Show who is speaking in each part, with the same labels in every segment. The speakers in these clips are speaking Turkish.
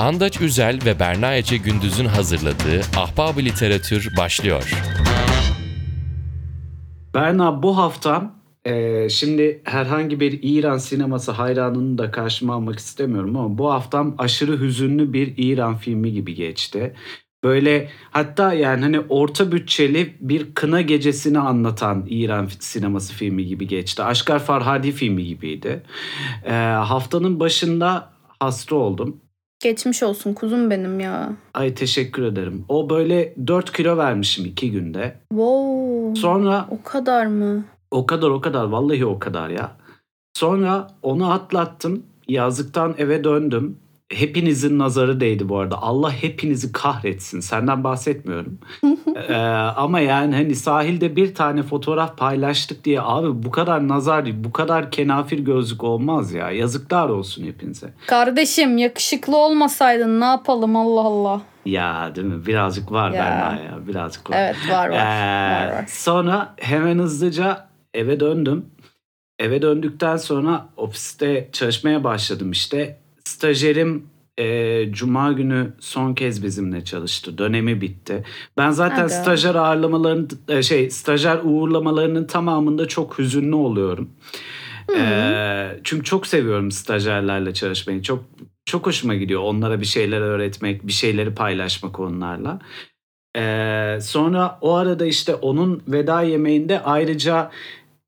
Speaker 1: Andaç Üzel ve Berna Ece Gündüz'ün hazırladığı Ahbab Literatür başlıyor.
Speaker 2: Berna bu hafta e, şimdi herhangi bir İran sineması hayranını da karşıma almak istemiyorum ama bu haftam aşırı hüzünlü bir İran filmi gibi geçti. Böyle hatta yani hani orta bütçeli bir kına gecesini anlatan İran sineması filmi gibi geçti. Aşkar Farhadi filmi gibiydi. E, haftanın başında hasta oldum.
Speaker 3: Geçmiş olsun kuzum benim ya.
Speaker 2: Ay teşekkür ederim. O böyle 4 kilo vermişim 2 günde.
Speaker 3: Wow.
Speaker 2: Sonra
Speaker 3: O kadar mı?
Speaker 2: o kadar o kadar vallahi o kadar ya. Sonra onu atlattım. Yazlıktan eve döndüm. Hepinizin nazarı değdi bu arada. Allah hepinizi kahretsin. Senden bahsetmiyorum. Ee, ama yani hani sahilde bir tane fotoğraf paylaştık diye abi bu kadar nazar, bu kadar kenafir gözlük olmaz ya. Yazıklar olsun hepinize.
Speaker 3: Kardeşim yakışıklı olmasaydın ne yapalım Allah Allah.
Speaker 2: Ya değil mi? Birazcık var
Speaker 3: Ya.
Speaker 2: Berna ya. Birazcık var.
Speaker 3: Evet var var.
Speaker 2: Ee,
Speaker 3: var, var.
Speaker 2: Sonra hemen hızlıca eve döndüm. Eve döndükten sonra ofiste çalışmaya başladım işte. Stajyerim e, Cuma günü son kez bizimle çalıştı. Dönemi bitti. Ben zaten
Speaker 3: Aga.
Speaker 2: stajyer ağırlamaların e, şey stajyer uğurlamalarının tamamında çok hüzünlü oluyorum. Ee, çünkü çok seviyorum stajyerlerle çalışmayı. Çok çok hoşuma gidiyor onlara bir şeyler öğretmek, bir şeyleri paylaşmak onlarla. Ee, sonra o arada işte onun veda yemeğinde ayrıca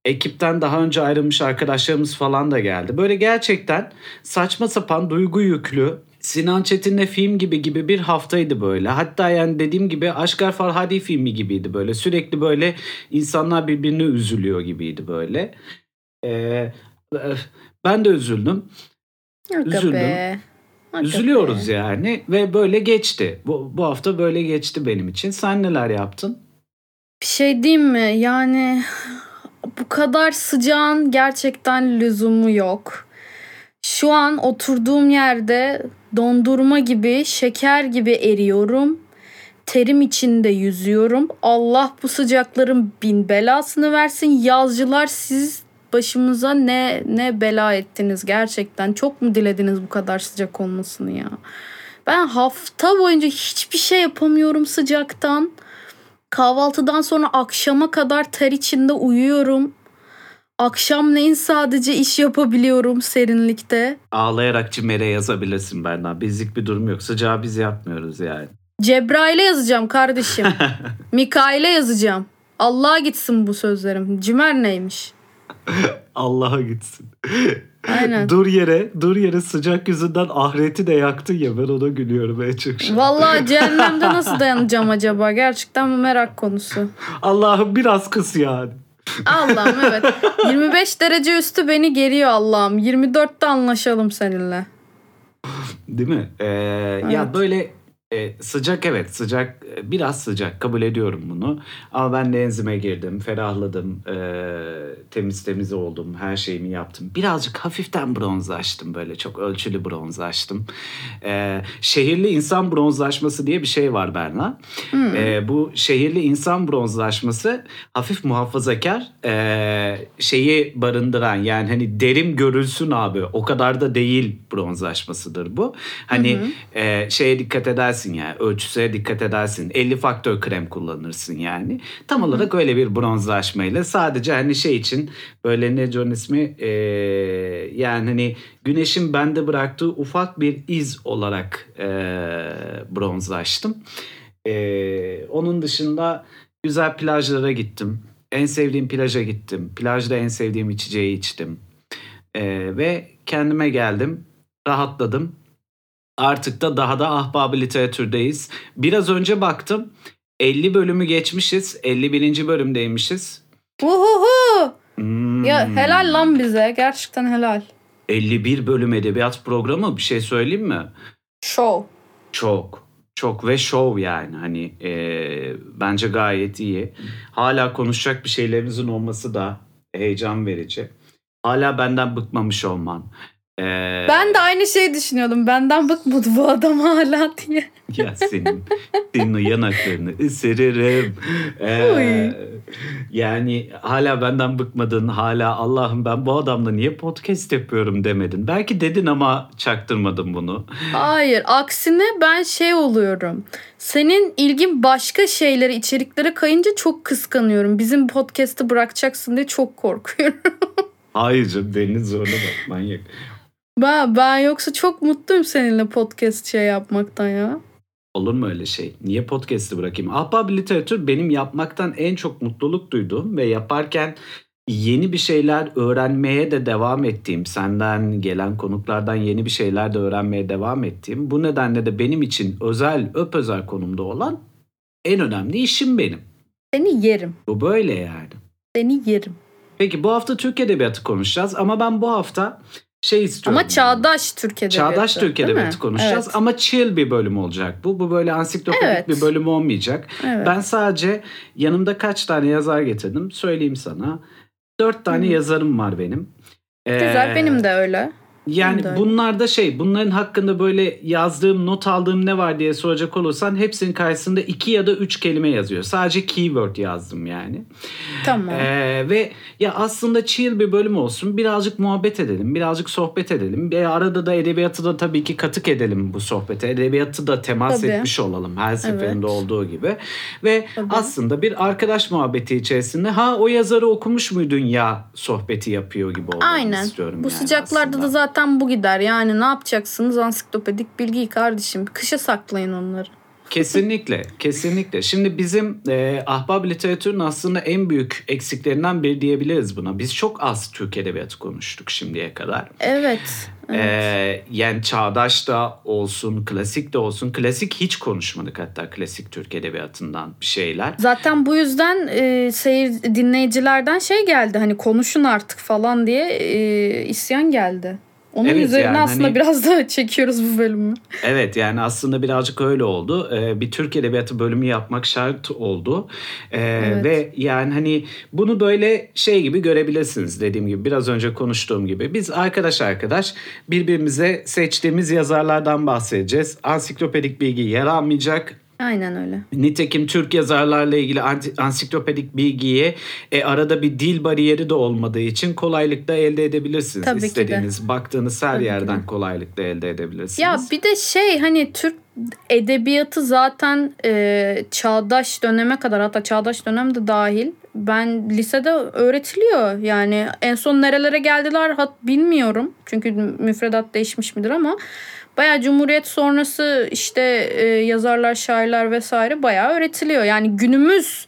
Speaker 2: ekipten daha önce ayrılmış arkadaşlarımız falan da geldi. Böyle gerçekten saçma sapan duygu yüklü Sinan Çetin'le film gibi gibi bir haftaydı böyle. Hatta yani dediğim gibi Aşkar Farhadi filmi gibiydi böyle. Sürekli böyle insanlar birbirine üzülüyor gibiydi böyle. Ee, ben de üzüldüm.
Speaker 3: Aga
Speaker 2: üzüldüm.
Speaker 3: be. Aga
Speaker 2: Üzülüyoruz
Speaker 3: be.
Speaker 2: yani ve böyle geçti. Bu, bu hafta böyle geçti benim için. Sen neler yaptın?
Speaker 3: Bir şey diyeyim mi? Yani bu kadar sıcağın gerçekten lüzumu yok. Şu an oturduğum yerde dondurma gibi, şeker gibi eriyorum. Terim içinde yüzüyorum. Allah bu sıcakların bin belasını versin. Yazcılar siz başımıza ne ne bela ettiniz gerçekten. Çok mu dilediniz bu kadar sıcak olmasını ya? Ben hafta boyunca hiçbir şey yapamıyorum sıcaktan. Kahvaltıdan sonra akşama kadar ter içinde uyuyorum. Akşamleyin sadece iş yapabiliyorum serinlikte.
Speaker 2: Ağlayarak Cimer'e yazabilirsin benden. Bizlik bir durum yok. Sıcağı biz yapmıyoruz yani.
Speaker 3: Cebrail'e yazacağım kardeşim. Mikail'e yazacağım. Allah'a gitsin bu sözlerim. Cimer neymiş?
Speaker 2: Allah'a gitsin.
Speaker 3: Aynen.
Speaker 2: dur yere, dur yere sıcak yüzünden ahireti de yaktın ya ben ona gülüyorum en çok. şu an.
Speaker 3: Vallahi cehennemde nasıl dayanacağım acaba? Gerçekten bu merak konusu.
Speaker 2: Allah'ım biraz kıs yani.
Speaker 3: Allah'ım evet. 25 derece üstü beni geriyor Allah'ım. 24'te anlaşalım seninle.
Speaker 2: Değil mi? Ee, Ya
Speaker 3: Evet.
Speaker 2: böyle e, sıcak evet sıcak e, biraz sıcak kabul ediyorum bunu. Ama ben de enzime girdim, ferahladım, e, temiz temiz oldum, her şeyimi yaptım. Birazcık hafiften bronzlaştım böyle çok ölçülü bronzlaştım. E, şehirli insan bronzlaşması diye bir şey var Berna.
Speaker 3: Hmm.
Speaker 2: E, bu şehirli insan bronzlaşması hafif muhafazakar e, şeyi barındıran yani hani derim görülsün abi o kadar da değil bronzlaşmasıdır bu. Hani e, şeye dikkat edersin yani ölçüsüne dikkat edersin 50 faktör krem kullanırsın yani. Tam olarak öyle bir bronzlaşmayla sadece hani şey için böyle ne John ismi e, yani hani güneşin bende bıraktığı ufak bir iz olarak e, bronzlaştım. Ee, onun dışında güzel plajlara gittim. En sevdiğim plaja gittim. Plajda en sevdiğim içeceği içtim. Ee, ve kendime geldim. Rahatladım. Artık da daha da ahbabı literatürdeyiz. Biraz önce baktım. 50 bölümü geçmişiz. 51. bölümdeymişiz.
Speaker 3: Uhuhu.
Speaker 2: Hmm.
Speaker 3: Ya helal lan bize. Gerçekten helal.
Speaker 2: 51 bölüm edebiyat programı bir şey söyleyeyim mi?
Speaker 3: Show.
Speaker 2: Çok. Çok ve show yani hani e, bence gayet iyi. Hala konuşacak bir şeylerimizin olması da heyecan verici. Hala benden bıkmamış olman. Ee,
Speaker 3: Ben de aynı şeyi düşünüyordum. Benden bıkmadı bu adam hala diye.
Speaker 2: Ya senin, senin o yanaklarını ısırırım. Ee, yani hala benden bıkmadın. Hala Allah'ım ben bu adamla niye podcast yapıyorum demedin. Belki dedin ama çaktırmadın bunu.
Speaker 3: Hayır aksine ben şey oluyorum. Senin ilgin başka şeylere, içeriklere kayınca çok kıskanıyorum. Bizim podcast'ı bırakacaksın diye çok korkuyorum.
Speaker 2: Hayır canım beni zorlama manyak.
Speaker 3: Ben, ben yoksa çok mutluyum seninle podcast şey yapmaktan ya.
Speaker 2: Olur mu öyle şey? Niye podcast'i bırakayım? Ahbap literatür benim yapmaktan en çok mutluluk duyduğum ve yaparken yeni bir şeyler öğrenmeye de devam ettiğim, senden gelen konuklardan yeni bir şeyler de öğrenmeye devam ettiğim, bu nedenle de benim için özel, özel konumda olan en önemli işim benim.
Speaker 3: Seni yerim.
Speaker 2: Bu böyle yani.
Speaker 3: Seni yerim.
Speaker 2: Peki bu hafta Türk Edebiyatı konuşacağız ama ben bu hafta şey istiyorum.
Speaker 3: Ama çağdaş Türk Edebiyatı.
Speaker 2: Çağdaş Türk? Edebiyatı konuşacağız
Speaker 3: Evet.
Speaker 2: ama chill bir bölüm olacak bu. Bu böyle ansiklopedik
Speaker 3: Evet.
Speaker 2: bir bölüm olmayacak.
Speaker 3: evet.
Speaker 2: Ben sadece yanımda kaç tane yazar getirdim söyleyeyim sana. Dört tane
Speaker 3: Hı.
Speaker 2: yazarım var benim.
Speaker 3: Güzel
Speaker 2: Ee,
Speaker 3: benim de öyle.
Speaker 2: Yani
Speaker 3: öyle.
Speaker 2: bunlar da şey bunların hakkında böyle yazdığım not aldığım ne var diye soracak olursan hepsinin karşısında iki ya da üç kelime yazıyor. Sadece keyword yazdım yani.
Speaker 3: Tamam.
Speaker 2: Ee, ve ya aslında chill bir bölüm olsun. Birazcık muhabbet edelim. Birazcık sohbet edelim. Bir arada da edebiyatı da tabii ki katık edelim bu sohbete. Edebiyatı da temas
Speaker 3: Tabii.
Speaker 2: etmiş olalım her seferinde
Speaker 3: Evet.
Speaker 2: olduğu gibi. Ve
Speaker 3: Tabii.
Speaker 2: aslında bir arkadaş muhabbeti içerisinde ha o yazarı okumuş muydun ya sohbeti yapıyor gibi olmak
Speaker 3: Aynen.
Speaker 2: istiyorum.
Speaker 3: Bu
Speaker 2: yani
Speaker 3: sıcaklarda
Speaker 2: aslında.
Speaker 3: da zaten bu gider. Yani ne yapacaksınız? Ansiklopedik bilgiyi kardeşim. Kışa saklayın onları.
Speaker 2: Kesinlikle, kesinlikle. Şimdi bizim e, ahbap literatürün aslında en büyük eksiklerinden biri diyebiliriz buna. Biz çok az Türk edebiyatı konuştuk şimdiye kadar.
Speaker 3: Evet. evet.
Speaker 2: Ee, yani çağdaş da olsun, klasik de olsun. Klasik hiç konuşmadık hatta klasik Türk edebiyatından bir şeyler.
Speaker 3: Zaten bu yüzden e, seyir dinleyicilerden şey geldi. Hani konuşun artık falan diye e, isyan geldi. Onun
Speaker 2: Evet,
Speaker 3: üzerine
Speaker 2: yani
Speaker 3: aslında
Speaker 2: hani-
Speaker 3: biraz daha çekiyoruz bu bölümü.
Speaker 2: Evet yani aslında birazcık öyle oldu. Ee, bir Türk edebiyatı bölümü yapmak şart oldu. Ee,
Speaker 3: Evet.
Speaker 2: Ve yani hani bunu böyle şey gibi görebilirsiniz dediğim gibi biraz önce konuştuğum gibi. Biz arkadaş arkadaş birbirimize seçtiğimiz yazarlardan bahsedeceğiz. Ansiklopedik bilgi yer almayacak.
Speaker 3: Aynen öyle.
Speaker 2: Nitekim Türk yazarlarla ilgili ansiklopedik bilgiye e, arada bir dil bariyeri de olmadığı için kolaylıkla elde edebilirsiniz.
Speaker 3: Tabii ki de.
Speaker 2: İstediğiniz, baktığınız her
Speaker 3: Tabii ki
Speaker 2: yerden
Speaker 3: de.
Speaker 2: kolaylıkla elde edebilirsiniz.
Speaker 3: Ya bir de şey hani Türk edebiyatı zaten e, çağdaş döneme kadar hatta çağdaş dönem de dahil ben lisede öğretiliyor. Yani en son nerelere geldiler hat bilmiyorum. Çünkü müfredat değişmiş midir ama bayağı Cumhuriyet sonrası işte e, yazarlar, şairler vesaire bayağı öğretiliyor. Yani günümüz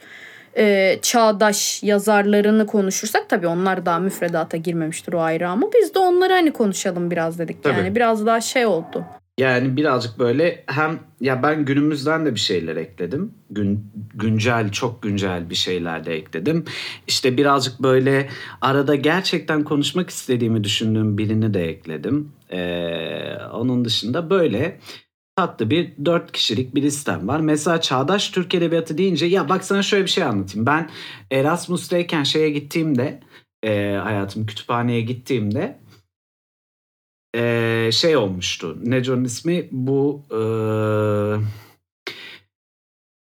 Speaker 3: e, çağdaş yazarlarını konuşursak tabii onlar daha müfredata girmemiştir o ayrı ama biz de onları hani konuşalım biraz dedik.
Speaker 2: Tabii.
Speaker 3: Yani biraz daha şey oldu.
Speaker 2: Yani birazcık böyle hem ya ben günümüzden de bir şeyler ekledim. Gün, güncel çok güncel bir şeyler de ekledim. İşte birazcık böyle arada gerçekten konuşmak istediğimi düşündüğüm birini de ekledim. Ee, onun dışında böyle tatlı bir dört kişilik bir listem var. Mesela Çağdaş Türk Edebiyatı deyince ya bak sana şöyle bir şey anlatayım. Ben Erasmus'tayken şeye gittiğimde e, hayatım kütüphaneye gittiğimde e, şey olmuştu. Nedir onun ismi? Bu e,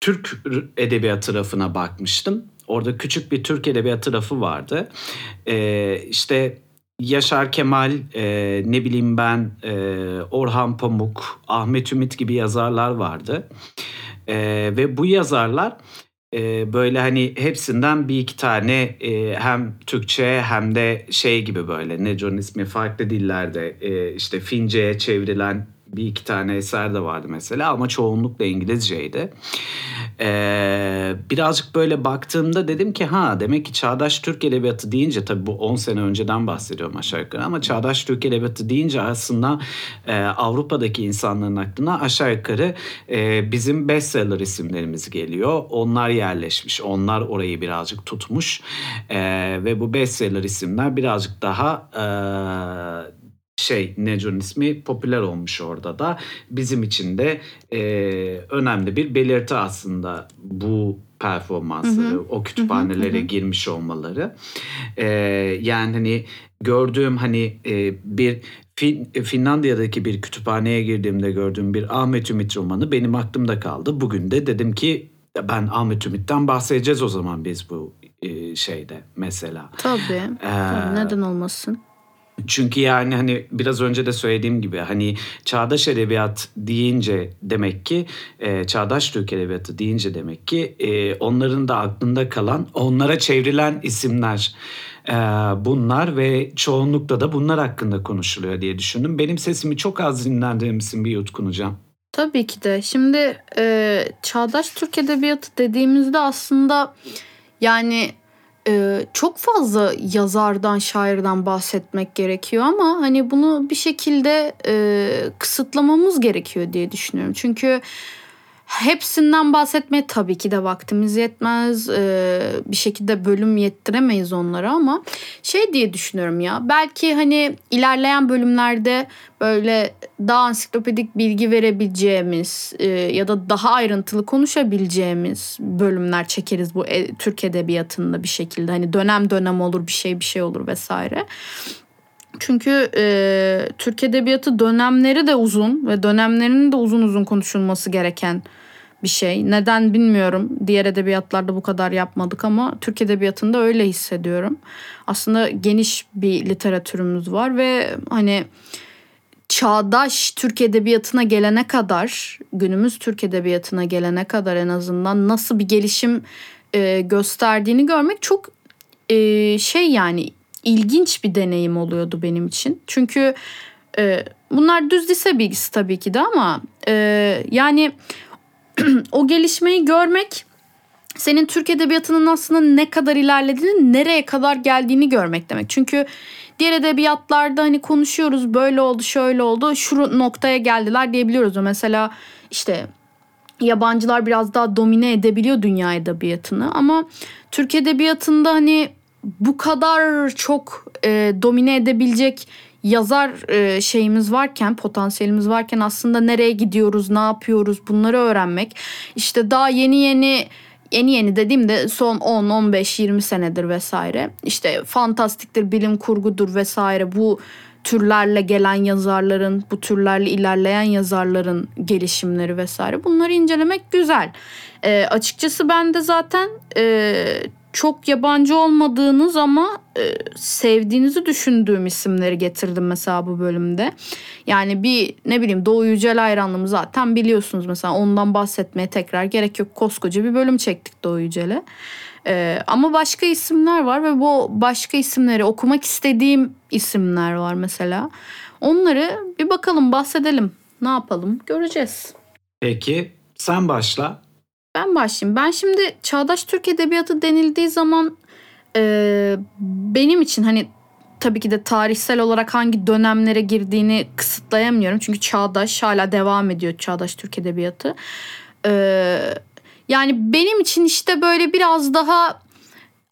Speaker 2: Türk edebiyatı rafına bakmıştım. Orada küçük bir Türk edebiyatı rafı vardı. E, işte Yaşar Kemal, e, ne bileyim ben, e, Orhan Pamuk, Ahmet Ümit gibi yazarlar vardı. E, ve bu yazarlar e, böyle hani hepsinden bir iki tane e, hem Türkçe hem de şey gibi böyle ne onun ismi farklı dillerde e, işte Fince'ye çevrilen bir iki tane eser de vardı mesela ama çoğunlukla İngilizceydi. Ee, birazcık böyle baktığımda dedim ki ha demek ki Çağdaş Türk Edebiyatı deyince tabii bu 10 sene önceden bahsediyorum aşağı yukarı ama Çağdaş Türk Edebiyatı deyince aslında e, Avrupa'daki insanların aklına aşağı yukarı e, bizim bestseller isimlerimiz geliyor. Onlar yerleşmiş, onlar orayı birazcık tutmuş E, ve bu bestseller isimler birazcık daha e, şey Neco'nun ismi popüler olmuş orada da. Bizim için de e, önemli bir belirti aslında bu performansları,
Speaker 3: Hı hı.
Speaker 2: o kütüphanelere
Speaker 3: Hı hı.
Speaker 2: girmiş olmaları. E, yani hani gördüğüm hani e, bir Fin, Finlandiya'daki bir kütüphaneye girdiğimde gördüğüm bir Ahmet Ümit romanı benim aklımda kaldı. Bugün de dedim ki ben Ahmet Ümit'ten bahsedeceğiz o zaman biz bu e, şeyde mesela.
Speaker 3: Tabii.
Speaker 2: Ee,
Speaker 3: Tabii, Neden olmasın?
Speaker 2: Çünkü yani hani biraz önce de söylediğim gibi hani çağdaş edebiyat deyince demek ki e, çağdaş Türk edebiyatı deyince demek ki e, onların da aklında kalan onlara çevrilen isimler e, bunlar ve çoğunlukla da bunlar hakkında konuşuluyor diye düşündüm. Benim sesimi çok az dinlendiğim için bir yutkunacağım.
Speaker 3: Tabii ki de. Şimdi e, çağdaş Türk edebiyatı dediğimizde aslında yani e, çok fazla yazardan, şairden bahsetmek gerekiyor ama hani bunu bir şekilde e, kısıtlamamız gerekiyor diye düşünüyorum. Çünkü hepsinden bahsetmeye tabii ki de vaktimiz yetmez. E, bir şekilde bölüm yettiremeyiz onlara ama şey diye düşünüyorum ya. Belki hani ilerleyen bölümlerde böyle daha ansiklopedik bilgi verebileceğimiz e, ya da daha ayrıntılı konuşabileceğimiz bölümler çekeriz bu e, Türk edebiyatında bir şekilde. Hani dönem dönem olur bir şey bir şey olur vesaire. Çünkü e, Türk edebiyatı dönemleri de uzun ve dönemlerinin de uzun uzun konuşulması gereken bir şey. Neden bilmiyorum. Diğer edebiyatlarda bu kadar yapmadık ama Türk edebiyatında öyle hissediyorum. Aslında geniş bir literatürümüz var ve hani çağdaş Türk edebiyatına gelene kadar, günümüz Türk edebiyatına gelene kadar en azından nasıl bir gelişim e, gösterdiğini görmek çok e, şey yani ilginç bir deneyim oluyordu benim için. Çünkü e, bunlar düz lise bilgisi tabii ki de ama e, yani o gelişmeyi görmek senin Türk edebiyatının aslında ne kadar ilerlediğini, nereye kadar geldiğini görmek demek. Çünkü diğer edebiyatlarda hani konuşuyoruz böyle oldu, şöyle oldu, şu noktaya geldiler diyebiliyoruz. Mesela işte yabancılar biraz daha domine edebiliyor dünya edebiyatını ama Türk edebiyatında hani bu kadar çok e, domine edebilecek yazar e, şeyimiz varken, potansiyelimiz varken aslında nereye gidiyoruz, ne yapıyoruz bunları öğrenmek. İşte daha yeni yeni yeni yeni dediğimde son 10, 15, 20 senedir vesaire. İşte fantastiktir, bilim kurgudur vesaire bu türlerle gelen yazarların, bu türlerle ilerleyen yazarların gelişimleri vesaire bunları incelemek güzel. E, açıkçası ben de zaten e, çok yabancı olmadığınız ama e, sevdiğinizi düşündüğüm isimleri getirdim mesela bu bölümde. Yani bir ne bileyim Doğu Yücel hayranlığımı zaten biliyorsunuz mesela ondan bahsetmeye tekrar gerek yok. Koskoca bir bölüm çektik Doğu Yücel'e. E, ama başka isimler var ve bu başka isimleri okumak istediğim isimler var mesela. Onları bir bakalım bahsedelim. Ne yapalım göreceğiz.
Speaker 2: Peki sen başla.
Speaker 3: Ben başlayayım. Ben şimdi çağdaş Türk edebiyatı denildiği zaman e, benim için hani tabii ki de tarihsel olarak hangi dönemlere girdiğini kısıtlayamıyorum. Çünkü çağdaş hala devam ediyor çağdaş Türk edebiyatı. E, yani benim için işte böyle biraz daha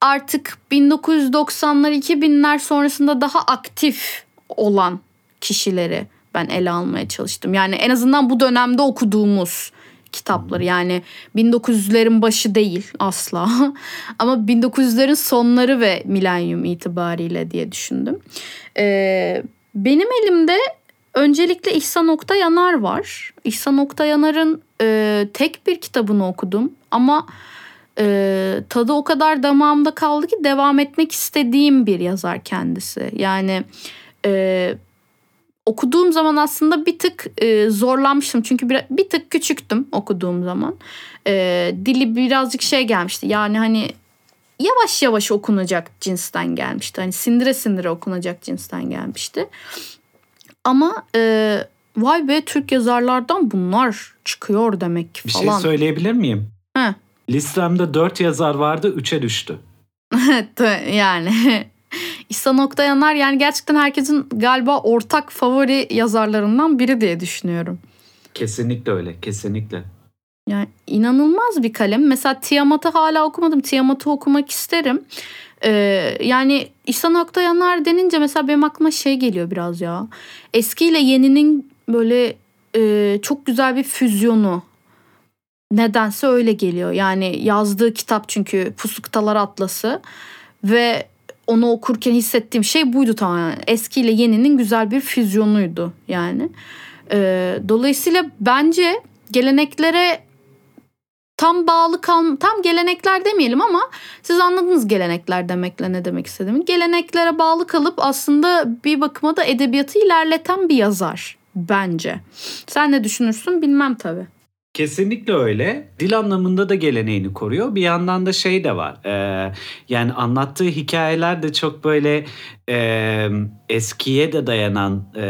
Speaker 3: artık 1990'lar 2000'ler sonrasında daha aktif olan kişileri ben ele almaya çalıştım. Yani en azından bu dönemde okuduğumuz kitapları. Yani 1900'lerin başı değil asla. Ama 1900'lerin sonları ve milenyum itibariyle diye düşündüm. Ee, benim elimde öncelikle İhsan Oktayanar var. İhsan Oktayanar'ın e, tek bir kitabını okudum. Ama e, tadı o kadar damağımda kaldı ki devam etmek istediğim bir yazar kendisi. Yani... E, okuduğum zaman aslında bir tık e, zorlanmıştım. Çünkü bir, bir tık küçüktüm okuduğum zaman. E, dili birazcık şey gelmişti. Yani hani yavaş yavaş okunacak cinsten gelmişti. Hani sindire sindire okunacak cinsten gelmişti. Ama e, vay be Türk yazarlardan bunlar çıkıyor demek ki
Speaker 2: falan. Bir şey söyleyebilir miyim?
Speaker 3: He.
Speaker 2: Listemde dört yazar vardı, üçe düştü.
Speaker 3: yani İhsan Oktayanar yani gerçekten herkesin galiba ortak favori yazarlarından biri diye düşünüyorum.
Speaker 2: Kesinlikle öyle, kesinlikle.
Speaker 3: Yani inanılmaz bir kalem. Mesela Tiamat'ı hala okumadım. Tiamat'ı okumak isterim. Ee, yani İhsan Oktayanar denince mesela benim aklıma şey geliyor biraz ya. Eskiyle yeninin böyle e, çok güzel bir füzyonu. Nedense öyle geliyor. Yani yazdığı kitap çünkü Pusuktalar Atlası. Ve onu okurken hissettiğim şey buydu tamamen. Eskiyle yeninin güzel bir füzyonuydu yani. Ee, dolayısıyla bence geleneklere tam bağlı kal tam gelenekler demeyelim ama siz anladınız gelenekler demekle ne demek istediğimi. Geleneklere bağlı kalıp aslında bir bakıma da edebiyatı ilerleten bir yazar bence. Sen ne düşünürsün bilmem tabii.
Speaker 2: Kesinlikle öyle. Dil anlamında da geleneğini koruyor. Bir yandan da şey de var. Ee, yani anlattığı hikayeler de çok böyle e, eskiye de dayanan e,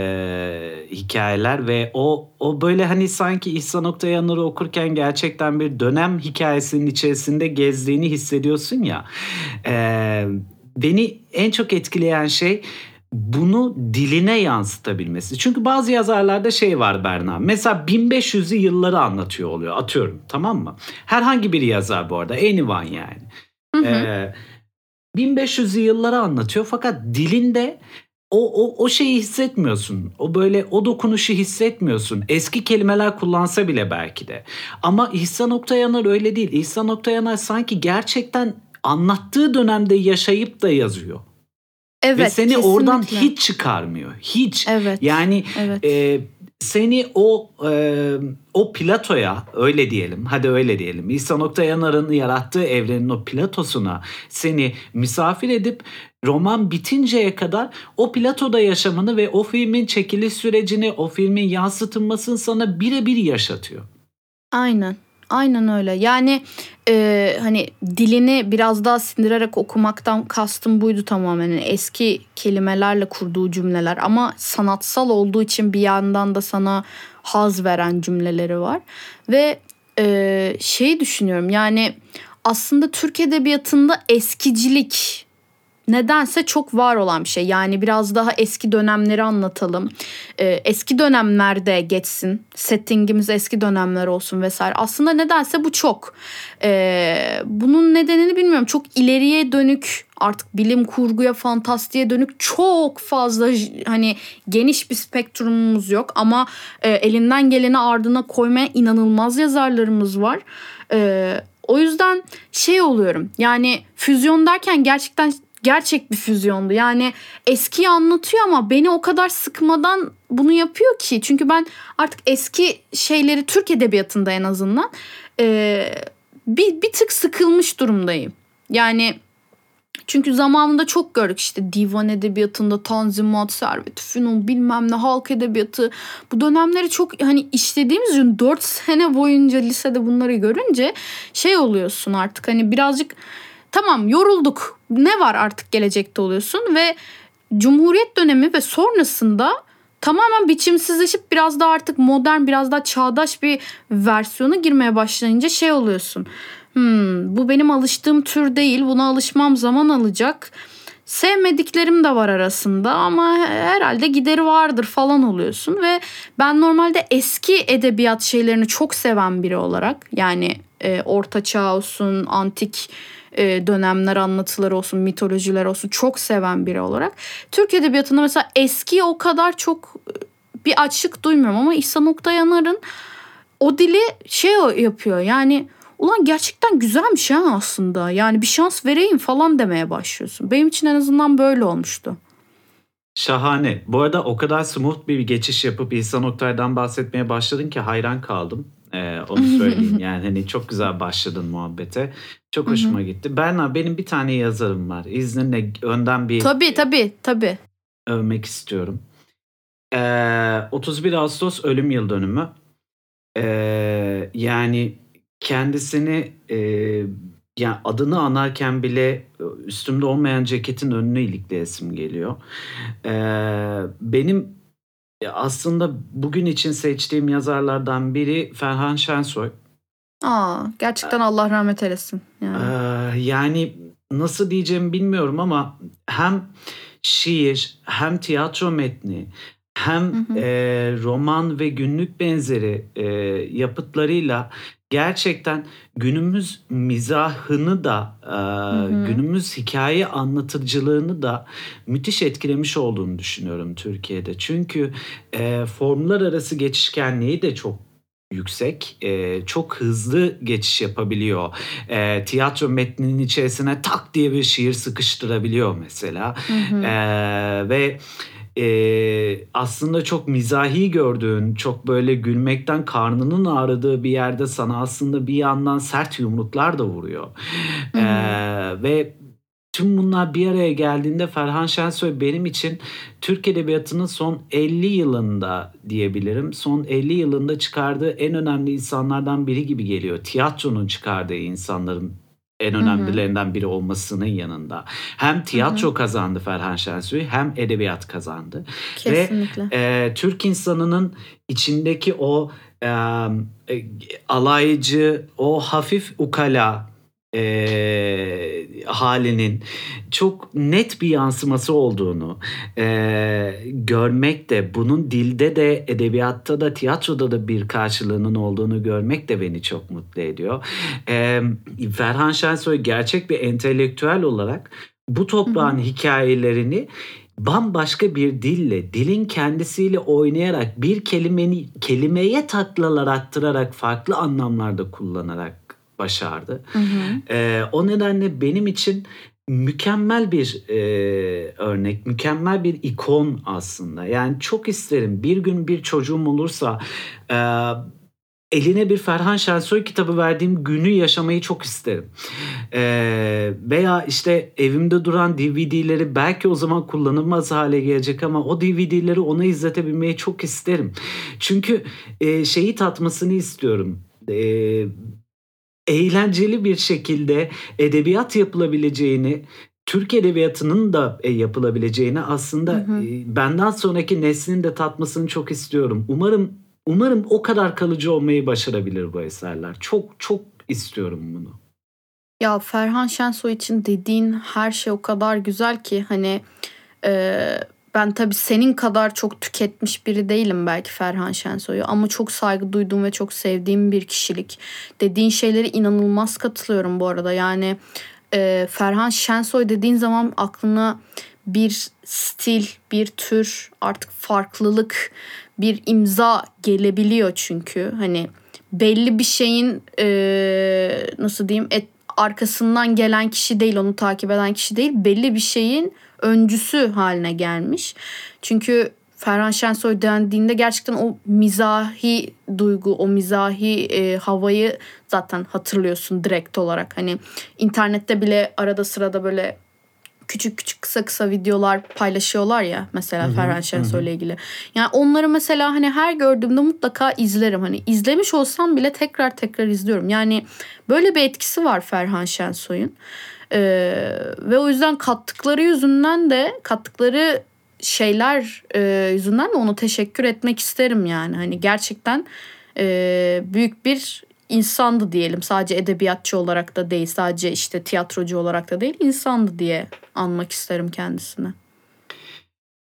Speaker 2: hikayeler ve o o böyle hani sanki İhsan Oktayanır'ı okurken gerçekten bir dönem hikayesinin içerisinde gezdiğini hissediyorsun ya. Ee, beni en çok etkileyen şey bunu diline yansıtabilmesi. Çünkü bazı yazarlarda şey var Berna. Mesela 1500'lü yılları anlatıyor oluyor. Atıyorum tamam mı? Herhangi bir yazar bu arada. Anyone yani.
Speaker 3: Hı hı.
Speaker 2: Ee, 1500'lü yılları anlatıyor fakat dilinde o, o, o şeyi hissetmiyorsun. O böyle o dokunuşu hissetmiyorsun. Eski kelimeler kullansa bile belki de. Ama İhsan Oktayanar öyle değil. İhsan Oktayanar sanki gerçekten anlattığı dönemde yaşayıp da yazıyor.
Speaker 3: Evet.
Speaker 2: Ve seni
Speaker 3: kesinlikle.
Speaker 2: oradan hiç çıkarmıyor. Hiç.
Speaker 3: Evet.
Speaker 2: Yani
Speaker 3: Evet.
Speaker 2: e, seni o e, o platoya öyle diyelim. Hadi öyle diyelim. İhsan Oktayanar'ın yarattığı evrenin o platosuna seni misafir edip roman bitinceye kadar o platoda yaşamını ve o filmin çekiliş sürecini, o filmin yansıtılmasını sana birebir yaşatıyor.
Speaker 3: Aynen. Aynen öyle. Yani e, hani dilini biraz daha sindirerek okumaktan kastım buydu tamamen. Yani eski kelimelerle kurduğu cümleler ama sanatsal olduğu için bir yandan da sana haz veren cümleleri var. Ve e, şeyi düşünüyorum yani aslında Türk Edebiyatı'nda eskicilik nedense çok var olan bir şey. Yani biraz daha eski dönemleri anlatalım. Ee, eski dönemlerde geçsin. Settingimiz eski dönemler olsun vesaire. Aslında nedense bu çok. Ee, bunun nedenini bilmiyorum. Çok ileriye dönük artık bilim kurguya, fantastiğe dönük çok fazla hani geniş bir spektrumumuz yok ama e, elinden geleni ardına koymaya inanılmaz yazarlarımız var. Ee, o yüzden şey oluyorum. Yani füzyon derken gerçekten gerçek bir füzyondu. Yani eskiyi anlatıyor ama beni o kadar sıkmadan bunu yapıyor ki. Çünkü ben artık eski şeyleri Türk edebiyatında en azından e, bir, bir tık sıkılmış durumdayım. Yani çünkü zamanında çok gördük işte divan edebiyatında Tanzimat, Servet Fünun bilmem ne halk edebiyatı. Bu dönemleri çok hani işlediğimiz için 4 sene boyunca lisede bunları görünce şey oluyorsun artık hani birazcık tamam yorulduk ne var artık gelecekte oluyorsun ve Cumhuriyet dönemi ve sonrasında tamamen biçimsizleşip biraz daha artık modern biraz daha çağdaş bir versiyona girmeye başlayınca şey oluyorsun. Hmm, bu benim alıştığım tür değil buna alışmam zaman alacak. Sevmediklerim de var arasında ama herhalde gideri vardır falan oluyorsun ve ben normalde eski edebiyat şeylerini çok seven biri olarak yani e, orta çağ olsun, antik e, dönemler anlatıları olsun, mitolojiler olsun çok seven biri olarak Türk edebiyatında mesela eskiye o kadar çok e, bir açlık duymuyorum ama İhsan Oktayanar'ın o dili şey yapıyor yani ulan gerçekten güzelmiş ha aslında yani bir şans vereyim falan demeye başlıyorsun. Benim için en azından böyle olmuştu.
Speaker 2: Şahane. Bu arada o kadar smooth bir geçiş yapıp İhsan Oktay'dan bahsetmeye başladın ki hayran kaldım. Ee, onu söyleyeyim. yani hani çok güzel başladın muhabbete. Çok hoşuma gitti. Berna benim bir tane yazarım var. İzninle önden bir
Speaker 3: Tabii tabii tabii.
Speaker 2: övmek istiyorum. Ee, 31 Ağustos ölüm yıl dönümü. Ee, yani kendisini e, yani adını anarken bile üstümde olmayan ceketin önüne ilikleyesim geliyor. Ee, benim aslında bugün için seçtiğim yazarlardan biri Ferhan Şensoy.
Speaker 3: Aa, gerçekten Allah rahmet eylesin. Yani.
Speaker 2: Ee, yani nasıl diyeceğimi bilmiyorum ama hem şiir hem tiyatro metni hem
Speaker 3: Hı hı.
Speaker 2: e, roman ve günlük benzeri e, yapıtlarıyla gerçekten günümüz mizahını da e,
Speaker 3: hı.
Speaker 2: günümüz hikaye anlatıcılığını da müthiş etkilemiş olduğunu düşünüyorum Türkiye'de. Çünkü e, formlar arası geçişkenliği de çok yüksek. E, çok hızlı geçiş yapabiliyor. E, tiyatro metninin içerisine tak diye bir şiir sıkıştırabiliyor mesela.
Speaker 3: Hı hı.
Speaker 2: E, ve e, aslında çok mizahi gördüğün, çok böyle gülmekten karnının ağrıdığı bir yerde sana aslında bir yandan sert yumruklar da vuruyor. E, ve tüm bunlar bir araya geldiğinde Ferhan Şensoy benim için Türk Edebiyatı'nın son 50 yılında diyebilirim. Son 50 yılında çıkardığı en önemli insanlardan biri gibi geliyor. Tiyatronun çıkardığı insanların en önemlilerinden biri olmasının yanında. Hem tiyatro kazandı Ferhan Şensoy hem edebiyat kazandı.
Speaker 3: Kesinlikle.
Speaker 2: Ve e, Türk insanının içindeki o e, alaycı, o hafif ukala e, halinin çok net bir yansıması olduğunu e, görmek de bunun dilde de edebiyatta da tiyatroda da bir karşılığının olduğunu görmek de beni çok mutlu ediyor. E, Ferhan Şensoy gerçek bir entelektüel olarak bu toprağın
Speaker 3: Hı hı.
Speaker 2: hikayelerini bambaşka bir dille, dilin kendisiyle oynayarak bir kelimeni, kelimeye taklalar attırarak farklı anlamlarda kullanarak başardı.
Speaker 3: Hı hı.
Speaker 2: Ee, o nedenle benim için mükemmel bir e, örnek, mükemmel bir ikon aslında. Yani çok isterim bir gün bir çocuğum olursa e, eline bir Ferhan Şensoy kitabı verdiğim günü yaşamayı çok isterim. Ee, veya işte evimde duran DVD'leri belki o zaman kullanılmaz hale gelecek ama o DVD'leri ona izletebilmeyi çok isterim. Çünkü e, şeyi tatmasını istiyorum. E, eğlenceli bir şekilde edebiyat yapılabileceğini, Türk edebiyatının da e, yapılabileceğini aslında
Speaker 3: Hı hı.
Speaker 2: e, benden sonraki neslin de tatmasını çok istiyorum. Umarım umarım o kadar kalıcı olmayı başarabilir bu eserler. Çok çok istiyorum bunu.
Speaker 3: Ya Ferhan Şensoy için dediğin her şey o kadar güzel ki hani e, ben tabii senin kadar çok tüketmiş biri değilim belki Ferhan Şensoy'u ama çok saygı duyduğum ve çok sevdiğim bir kişilik. Dediğin şeyleri inanılmaz katılıyorum bu arada. Yani e, Ferhan Şensoy dediğin zaman aklına bir stil, bir tür, artık farklılık, bir imza gelebiliyor çünkü. Hani belli bir şeyin e, nasıl diyeyim et, arkasından gelen kişi değil, onu takip eden kişi değil, belli bir şeyin öncüsü haline gelmiş. Çünkü Ferhan Şensoy dendiğinde gerçekten o mizahi duygu, o mizahi e, havayı zaten hatırlıyorsun direkt olarak. Hani internette bile arada sırada böyle küçük küçük kısa kısa videolar paylaşıyorlar ya mesela
Speaker 2: Hı hı,
Speaker 3: Ferhan Şensoy ile ilgili. Yani onları mesela hani her gördüğümde mutlaka izlerim. Hani izlemiş olsam bile tekrar tekrar izliyorum. Yani böyle bir etkisi var Ferhan Şensoy'un. Ee, ve o yüzden kattıkları yüzünden de kattıkları şeyler e, yüzünden de ona teşekkür etmek isterim yani. Hani gerçekten e, büyük bir insandı diyelim. Sadece edebiyatçı olarak da değil, sadece işte tiyatrocu olarak da değil, insandı diye anmak isterim kendisini.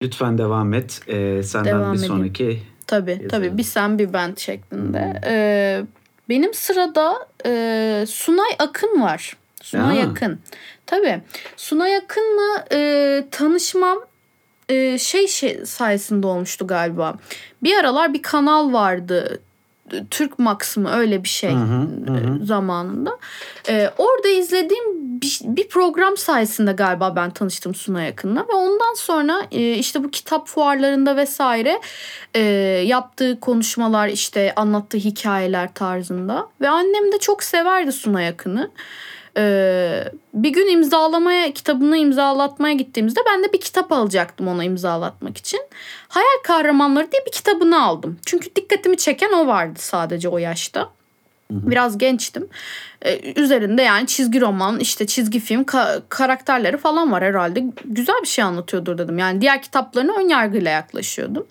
Speaker 2: Lütfen devam et. Ee, senden
Speaker 3: Devam
Speaker 2: bir
Speaker 3: edeyim.
Speaker 2: sonraki
Speaker 3: Tabii
Speaker 2: Yazalım.
Speaker 3: tabii bir sen bir ben şeklinde. Ee, benim sırada e, Sunay Akın var. Sunay
Speaker 2: Ya.
Speaker 3: Akın. Tabii. Sunay Akın'la e, tanışmam e, şey, şey sayesinde olmuştu galiba. Bir aralar bir kanal vardı. Türk Max mı öyle bir şey
Speaker 2: Hı hı, hı
Speaker 3: e, zamanında. E, orada izlediğim bir, bir program sayesinde galiba ben tanıştım Sunay Akın'la ve ondan sonra e, işte bu kitap fuarlarında vesaire e, yaptığı konuşmalar işte anlattığı hikayeler tarzında ve annem de çok severdi Sunay Akın'ı. Ee, bir gün imzalamaya kitabını imzalatmaya gittiğimizde ben de bir kitap alacaktım ona imzalatmak için. Hayal Kahramanları diye bir kitabını aldım. Çünkü dikkatimi çeken o vardı sadece o yaşta. Biraz gençtim. Ee, üzerinde yani çizgi roman, işte çizgi film ka- karakterleri falan var herhalde. Güzel bir şey anlatıyordur dedim. Yani diğer kitaplarına ön yargıyla yaklaşıyordum.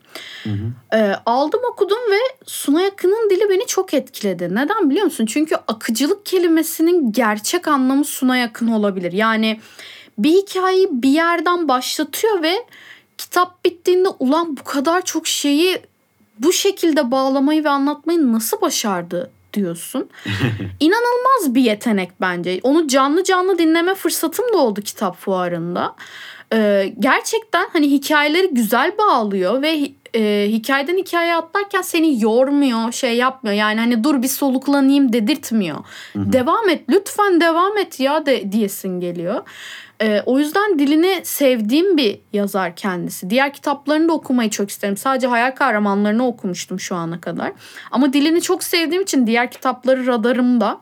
Speaker 3: Ee, aldım okudum ve Sunay Akın'ın dili beni çok etkiledi. Neden biliyor musun? Çünkü akıcılık kelimesinin gerçek anlamı Sunay Akın olabilir. Yani bir hikayeyi bir yerden başlatıyor ve kitap bittiğinde ulan bu kadar çok şeyi bu şekilde bağlamayı ve anlatmayı nasıl başardı diyorsun. İnanılmaz bir yetenek bence. Onu canlı canlı dinleme fırsatım da oldu kitap fuarında. e, gerçekten hani hikayeleri güzel bağlıyor ve e, hikayeden hikayeye atlarken seni yormuyor, şey yapmıyor. Yani hani dur bir soluklanayım dedirtmiyor. Hı-hı. Devam et, lütfen devam et ya de diyesin geliyor. E, o yüzden dilini sevdiğim bir yazar kendisi. Diğer kitaplarını da okumayı çok isterim. Sadece hayal kahramanlarını okumuştum şu ana kadar. Ama dilini çok sevdiğim için diğer kitapları radarımda.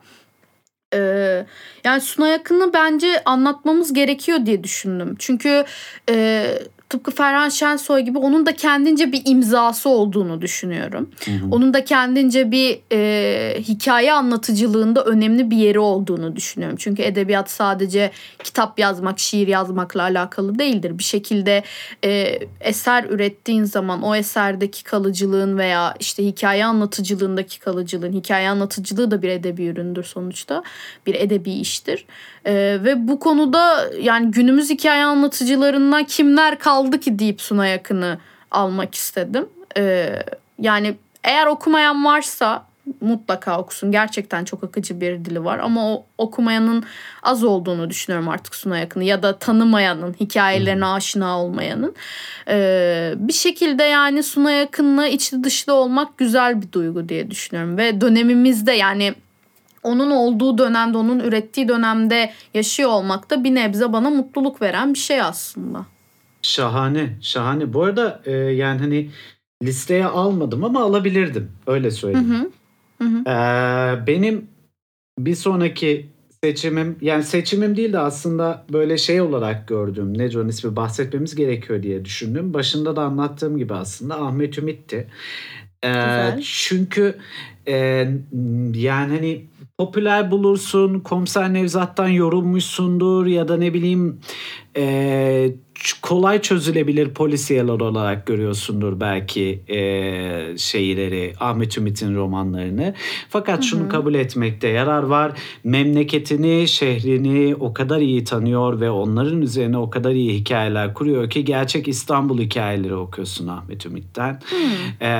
Speaker 3: Ee, yani Suna Yakın'ı bence anlatmamız gerekiyor diye düşündüm. Çünkü e, tıpkı Ferhan Şensoy gibi onun da kendince bir imzası olduğunu düşünüyorum. Hı hı. Onun da kendince bir e, hikaye anlatıcılığında önemli bir yeri olduğunu düşünüyorum. Çünkü edebiyat sadece kitap yazmak, şiir yazmakla alakalı değildir. Bir şekilde e, eser ürettiğin zaman o eserdeki kalıcılığın veya işte hikaye anlatıcılığındaki kalıcılığın, hikaye anlatıcılığı da bir edebi üründür sonuçta. Bir edebi iştir. E, ve bu konuda yani günümüz hikaye anlatıcılarından kimler kaldı ki deyip Suna Yakın'ı almak istedim. E, yani eğer okumayan varsa mutlaka okusun. Gerçekten çok akıcı bir dili var ama o okumayanın az olduğunu düşünüyorum artık Suna Yakın'ı ya da tanımayanın, hikayelerine hmm. aşina olmayanın. Ee, bir şekilde yani Suna Yakın'la içli dışlı olmak güzel bir duygu diye düşünüyorum ve dönemimizde yani onun olduğu dönemde, onun ürettiği dönemde yaşıyor olmak da bir nebze bana mutluluk veren bir şey aslında.
Speaker 2: Şahane, şahane. Bu arada e, yani hani listeye almadım ama alabilirdim. Öyle söyleyeyim. Hı hı. hı. Ee, benim bir sonraki seçimim yani seçimim değil de aslında böyle şey olarak gördüğüm ne onun ismi bahsetmemiz gerekiyor diye düşündüm. Başında da anlattığım gibi aslında Ahmet Ümit'ti. Ee, çünkü e, yani hani popüler bulursun, Komiser Nevzat'tan yorulmuşsundur ya da ne bileyim e, kolay çözülebilir polisiyeler olarak görüyorsundur belki e, şeyleri Ahmet Ümit'in romanlarını. Fakat Hı-hı. şunu kabul etmekte yarar var. Memleketini, şehrini o kadar iyi tanıyor ve onların üzerine o kadar iyi hikayeler kuruyor ki gerçek İstanbul hikayeleri okuyorsun Ahmet Ümit'ten. E,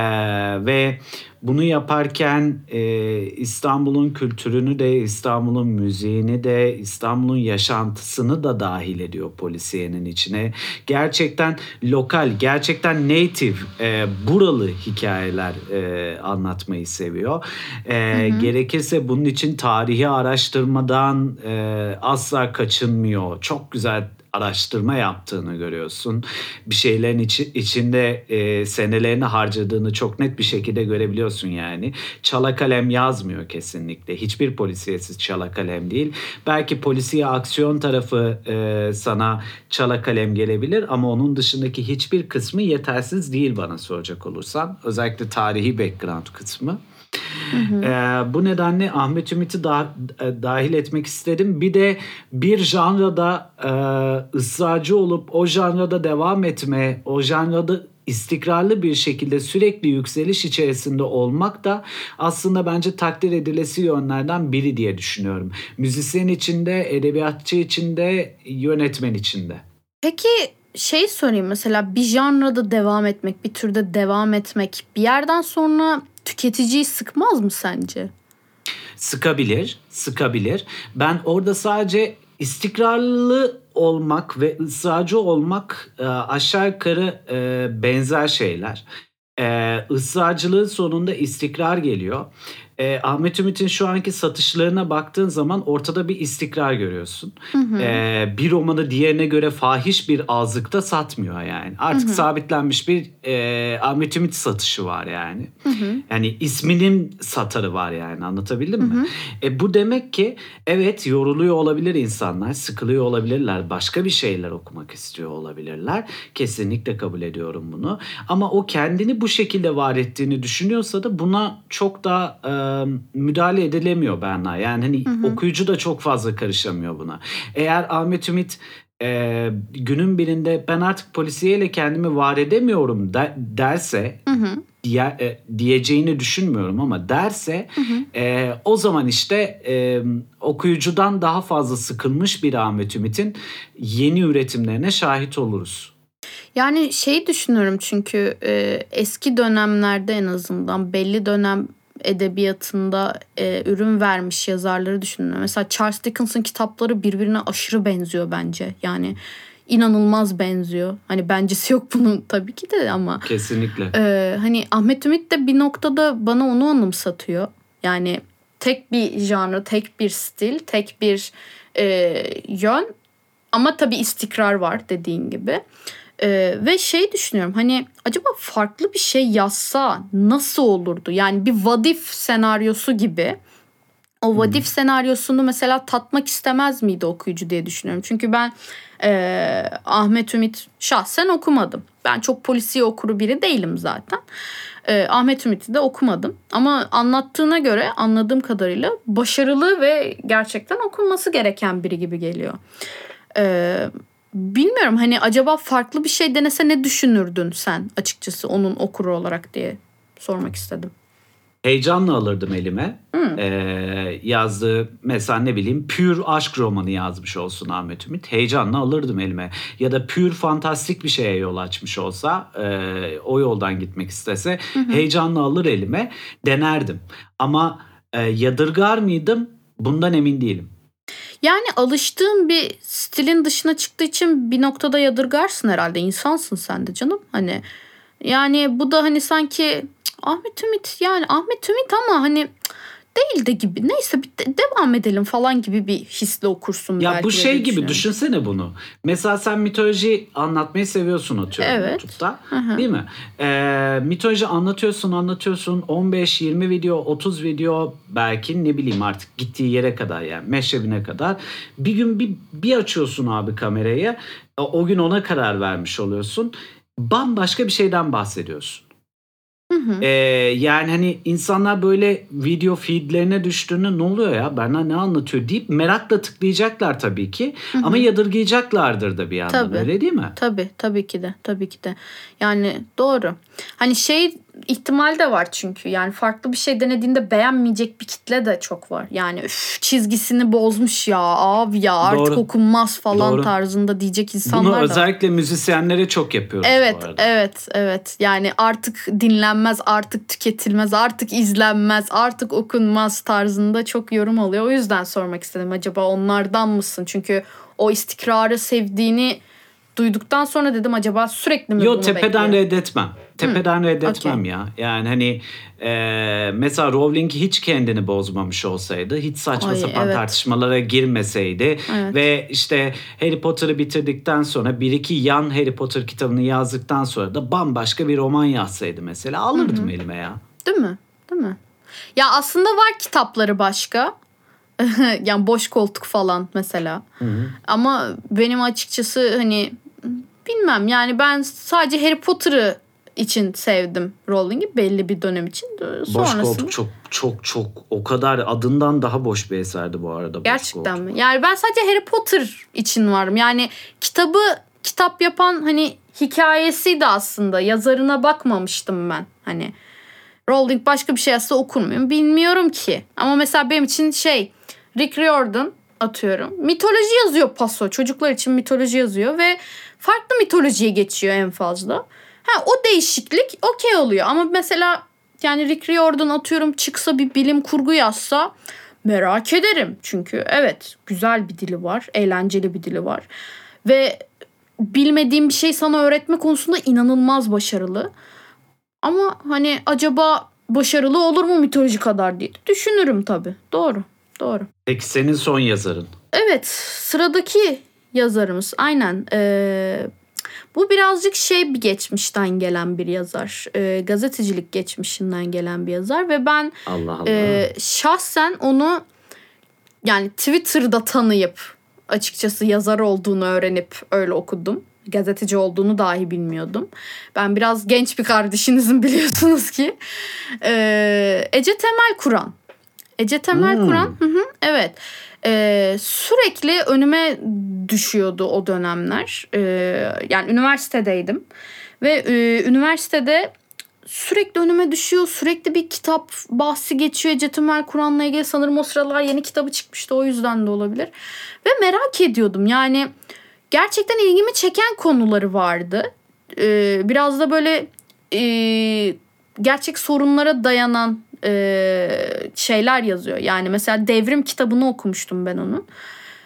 Speaker 2: ve bunu yaparken e, İstanbul'un kültürünü de, İstanbul'un müziğini de, İstanbul'un yaşantısını da dahil ediyor polisiyenin içine. Gerçekten lokal, gerçekten native, e, buralı hikayeler e, anlatmayı seviyor. E, hı hı. Gerekirse bunun için tarihi araştırmadan e, asla kaçınmıyor. Çok güzel araştırma yaptığını görüyorsun. Bir şeylerin içi, içinde e, senelerini harcadığını çok net bir şekilde görebiliyorsun yani. Çala kalem yazmıyor kesinlikle. Hiçbir polisiyesiz çala kalem değil. Belki polisiye aksiyon tarafı e, sana çala kalem gelebilir ama onun dışındaki hiçbir kısmı yetersiz değil bana soracak olursan. Özellikle tarihi background kısmı. Hı hı. Ee, bu nedenle Ahmet Ümit'i da, e, dahil etmek istedim. Bir de bir janrada e, ısrarcı olup o janrada devam etme, o janrada istikrarlı bir şekilde sürekli yükseliş içerisinde olmak da aslında bence takdir edilesi yönlerden biri diye düşünüyorum. Müzisyen içinde, edebiyatçı içinde, yönetmen içinde.
Speaker 3: Peki şey sorayım mesela bir janrada devam etmek, bir türde devam etmek bir yerden sonra tüketiciyi sıkmaz mı sence?
Speaker 2: Sıkabilir, sıkabilir. Ben orada sadece istikrarlı olmak ve ısrarcı olmak e, aşağı yukarı e, benzer şeyler. E, ısrarcılığın sonunda istikrar geliyor e, Ahmet Ümit'in şu anki satışlarına baktığın zaman ortada bir istikrar görüyorsun. Hı hı. E, bir romanı diğerine göre fahiş bir azlıkta satmıyor yani. Artık hı hı. sabitlenmiş bir e, Ahmet Ümit satışı var yani. Hı hı. Yani isminin satarı var yani anlatabildim hı hı. mi? E, bu demek ki evet yoruluyor olabilir insanlar, sıkılıyor olabilirler, başka bir şeyler okumak istiyor olabilirler. Kesinlikle kabul ediyorum bunu. Ama o kendini bu şekilde var ettiğini düşünüyorsa da buna çok da... E, müdahale edilemiyor Berna. Yani hani hı hı. okuyucu da çok fazla karışamıyor buna. Eğer Ahmet Ümit e, günün birinde ben artık polisiyeyle kendimi var edemiyorum de, derse hı hı. Diye, e, diyeceğini düşünmüyorum ama derse hı hı. E, o zaman işte e, okuyucudan daha fazla sıkılmış bir Ahmet Ümit'in yeni üretimlerine şahit oluruz.
Speaker 3: Yani şey düşünüyorum çünkü e, eski dönemlerde en azından belli dönem edebiyatında e, ürün vermiş yazarları düşünüyorum. Mesela Charles Dickens'ın kitapları birbirine aşırı benziyor bence. Yani inanılmaz benziyor. Hani bencesi yok bunun tabii ki de ama
Speaker 2: Kesinlikle.
Speaker 3: ee, hani Ahmet Ümit de bir noktada bana onu anımsatıyor. Yani tek bir janrı, tek bir stil, tek bir e, yön ama tabii istikrar var dediğin gibi. Ee, ve şey düşünüyorum hani acaba farklı bir şey yazsa nasıl olurdu? Yani bir vadif senaryosu gibi. O vadif senaryosunu mesela tatmak istemez miydi okuyucu diye düşünüyorum. Çünkü ben e, Ahmet Ümit şahsen okumadım. Ben çok polisiye okuru biri değilim zaten. E, Ahmet Ümit'i de okumadım. Ama anlattığına göre anladığım kadarıyla başarılı ve gerçekten okunması gereken biri gibi geliyor. E, bilmiyorum hani acaba farklı bir şey denese ne düşünürdün sen açıkçası onun okuru olarak diye sormak istedim.
Speaker 2: Heyecanla alırdım elime. Ee, yazdığı mesela ne bileyim pür aşk romanı yazmış olsun Ahmet Ümit. Heyecanla alırdım elime. Ya da pür fantastik bir şeye yol açmış olsa e, o yoldan gitmek istese heyecanla alır elime denerdim. Ama e, yadırgar mıydım bundan emin değilim.
Speaker 3: Yani alıştığın bir stilin dışına çıktığı için bir noktada yadırgarsın herhalde. İnsansın sen de canım. Hani yani bu da hani sanki "Cık, Ahmet Ümit yani Ahmet Ümit ama hani değil de gibi. Neyse bir de- devam edelim falan gibi bir hisle okursun
Speaker 2: Ya
Speaker 3: belki
Speaker 2: bu
Speaker 3: de
Speaker 2: şey gibi düşünsene bunu. Mesela sen mitoloji anlatmayı seviyorsun atıyorum
Speaker 3: Evet.
Speaker 2: YouTube'da.
Speaker 3: Hı hı.
Speaker 2: Değil mi? Ee, mitoloji anlatıyorsun anlatıyorsun 15-20 video 30 video belki ne bileyim artık gittiği yere kadar yani meşrebine kadar. Bir gün bir, bir açıyorsun abi kamerayı o o gün ona karar vermiş oluyorsun. Bambaşka bir şeyden bahsediyorsun.
Speaker 3: Hı hı.
Speaker 2: Ee, yani hani insanlar böyle video feedlerine düştüğünde ne oluyor ya Berna ne anlatıyor deyip merakla tıklayacaklar tabii ki. Ama yadırgayacaklardır da bir yandan
Speaker 3: Tabii.
Speaker 2: öyle değil mi?
Speaker 3: Tabii tabii ki de tabii ki de. Yani doğru. Hani şey ihtimal de var çünkü yani farklı bir şey denediğinde beğenmeyecek bir kitle de çok var. Yani üf, çizgisini bozmuş ya abi ya artık
Speaker 2: Doğru.
Speaker 3: okunmaz falan
Speaker 2: Doğru.
Speaker 3: tarzında diyecek
Speaker 2: Bunu
Speaker 3: insanlar da var.
Speaker 2: özellikle müzisyenlere çok yapıyoruz
Speaker 3: Evet,
Speaker 2: bu arada.
Speaker 3: evet, evet. Yani artık dinlenmez, artık tüketilmez, artık izlenmez, artık okunmaz tarzında çok yorum alıyor. O yüzden sormak istedim. Acaba onlardan mısın? Çünkü o istikrarı sevdiğini duyduktan sonra dedim acaba sürekli mi
Speaker 2: Yo
Speaker 3: bunu
Speaker 2: tepeden
Speaker 3: bekliyor?
Speaker 2: reddetmem. Tepeden reddetmem
Speaker 3: okey.
Speaker 2: ya. Yani hani e, mesela Rowling hiç kendini bozmamış olsaydı, hiç saçma
Speaker 3: Ay,
Speaker 2: sapan
Speaker 3: evet.
Speaker 2: tartışmalara girmeseydi
Speaker 3: Evet.
Speaker 2: ve işte Harry Potter'ı bitirdikten sonra bir iki yan Harry Potter kitabını yazdıktan sonra da bambaşka bir roman yazsaydı mesela alırdım elime ya.
Speaker 3: Değil mi? Değil mi? Ya aslında var kitapları başka. yani boş koltuk falan mesela. Ama benim açıkçası hani bilmem yani ben sadece Harry Potter'ı için sevdim Rowling'i belli bir dönem için.
Speaker 2: Boş
Speaker 3: Sonrasında
Speaker 2: koltuk çok çok çok o kadar adından daha boş bir eserdi bu arada. Boş
Speaker 3: gerçekten
Speaker 2: koltuk.
Speaker 3: mi? Yani ben sadece Harry Potter için varım. Yani kitabı kitap yapan hani hikayesiydi aslında. Yazarına bakmamıştım ben. Hani Rowling başka bir şey yazsa okur muyum bilmiyorum ki. Ama mesela benim için şey Rick Riordan atıyorum. Mitoloji yazıyor paso. Çocuklar için mitoloji yazıyor ve farklı mitolojiye geçiyor en fazla. Ha o değişiklik okey oluyor ama mesela yani Rick Riordan atıyorum çıksa bir bilim kurgu yazsa merak ederim. Çünkü evet güzel bir dili var, eğlenceli bir dili var ve bilmediğim bir şey sana öğretme konusunda inanılmaz başarılı. Ama hani acaba başarılı olur mu mitoloji kadar diye düşünürüm tabii. Doğru. Doğru.
Speaker 2: Peki senin son yazarın?
Speaker 3: Evet sıradaki yazarımız aynen. Ee, bu birazcık şey bir geçmişten gelen bir yazar. Ee, gazetecilik geçmişinden gelen bir yazar ve ben
Speaker 2: Allah Allah.
Speaker 3: ee, şahsen onu yani Twitter'da tanıyıp açıkçası yazar olduğunu öğrenip öyle okudum. Gazeteci olduğunu dahi bilmiyordum. Ben biraz genç bir kardeşinizim biliyorsunuz ki. Ee, Ece Temel Kur'an. Ece Temel
Speaker 2: Hmm.
Speaker 3: Kur'an. Hı, evet. Ee, sürekli önüme düşüyordu o dönemler. Ee, yani üniversitedeydim. Ve e, üniversitede sürekli önüme düşüyor. Sürekli bir kitap bahsi geçiyor. Ece Temel Kur'an'la ilgili sanırım o sıralar yeni kitabı çıkmıştı. O yüzden de olabilir. Ve merak ediyordum. Yani gerçekten ilgimi çeken konuları vardı. Ee, biraz da böyle e, gerçek sorunlara dayanan e, şeyler yazıyor. Yani mesela Devrim kitabını okumuştum ben onun.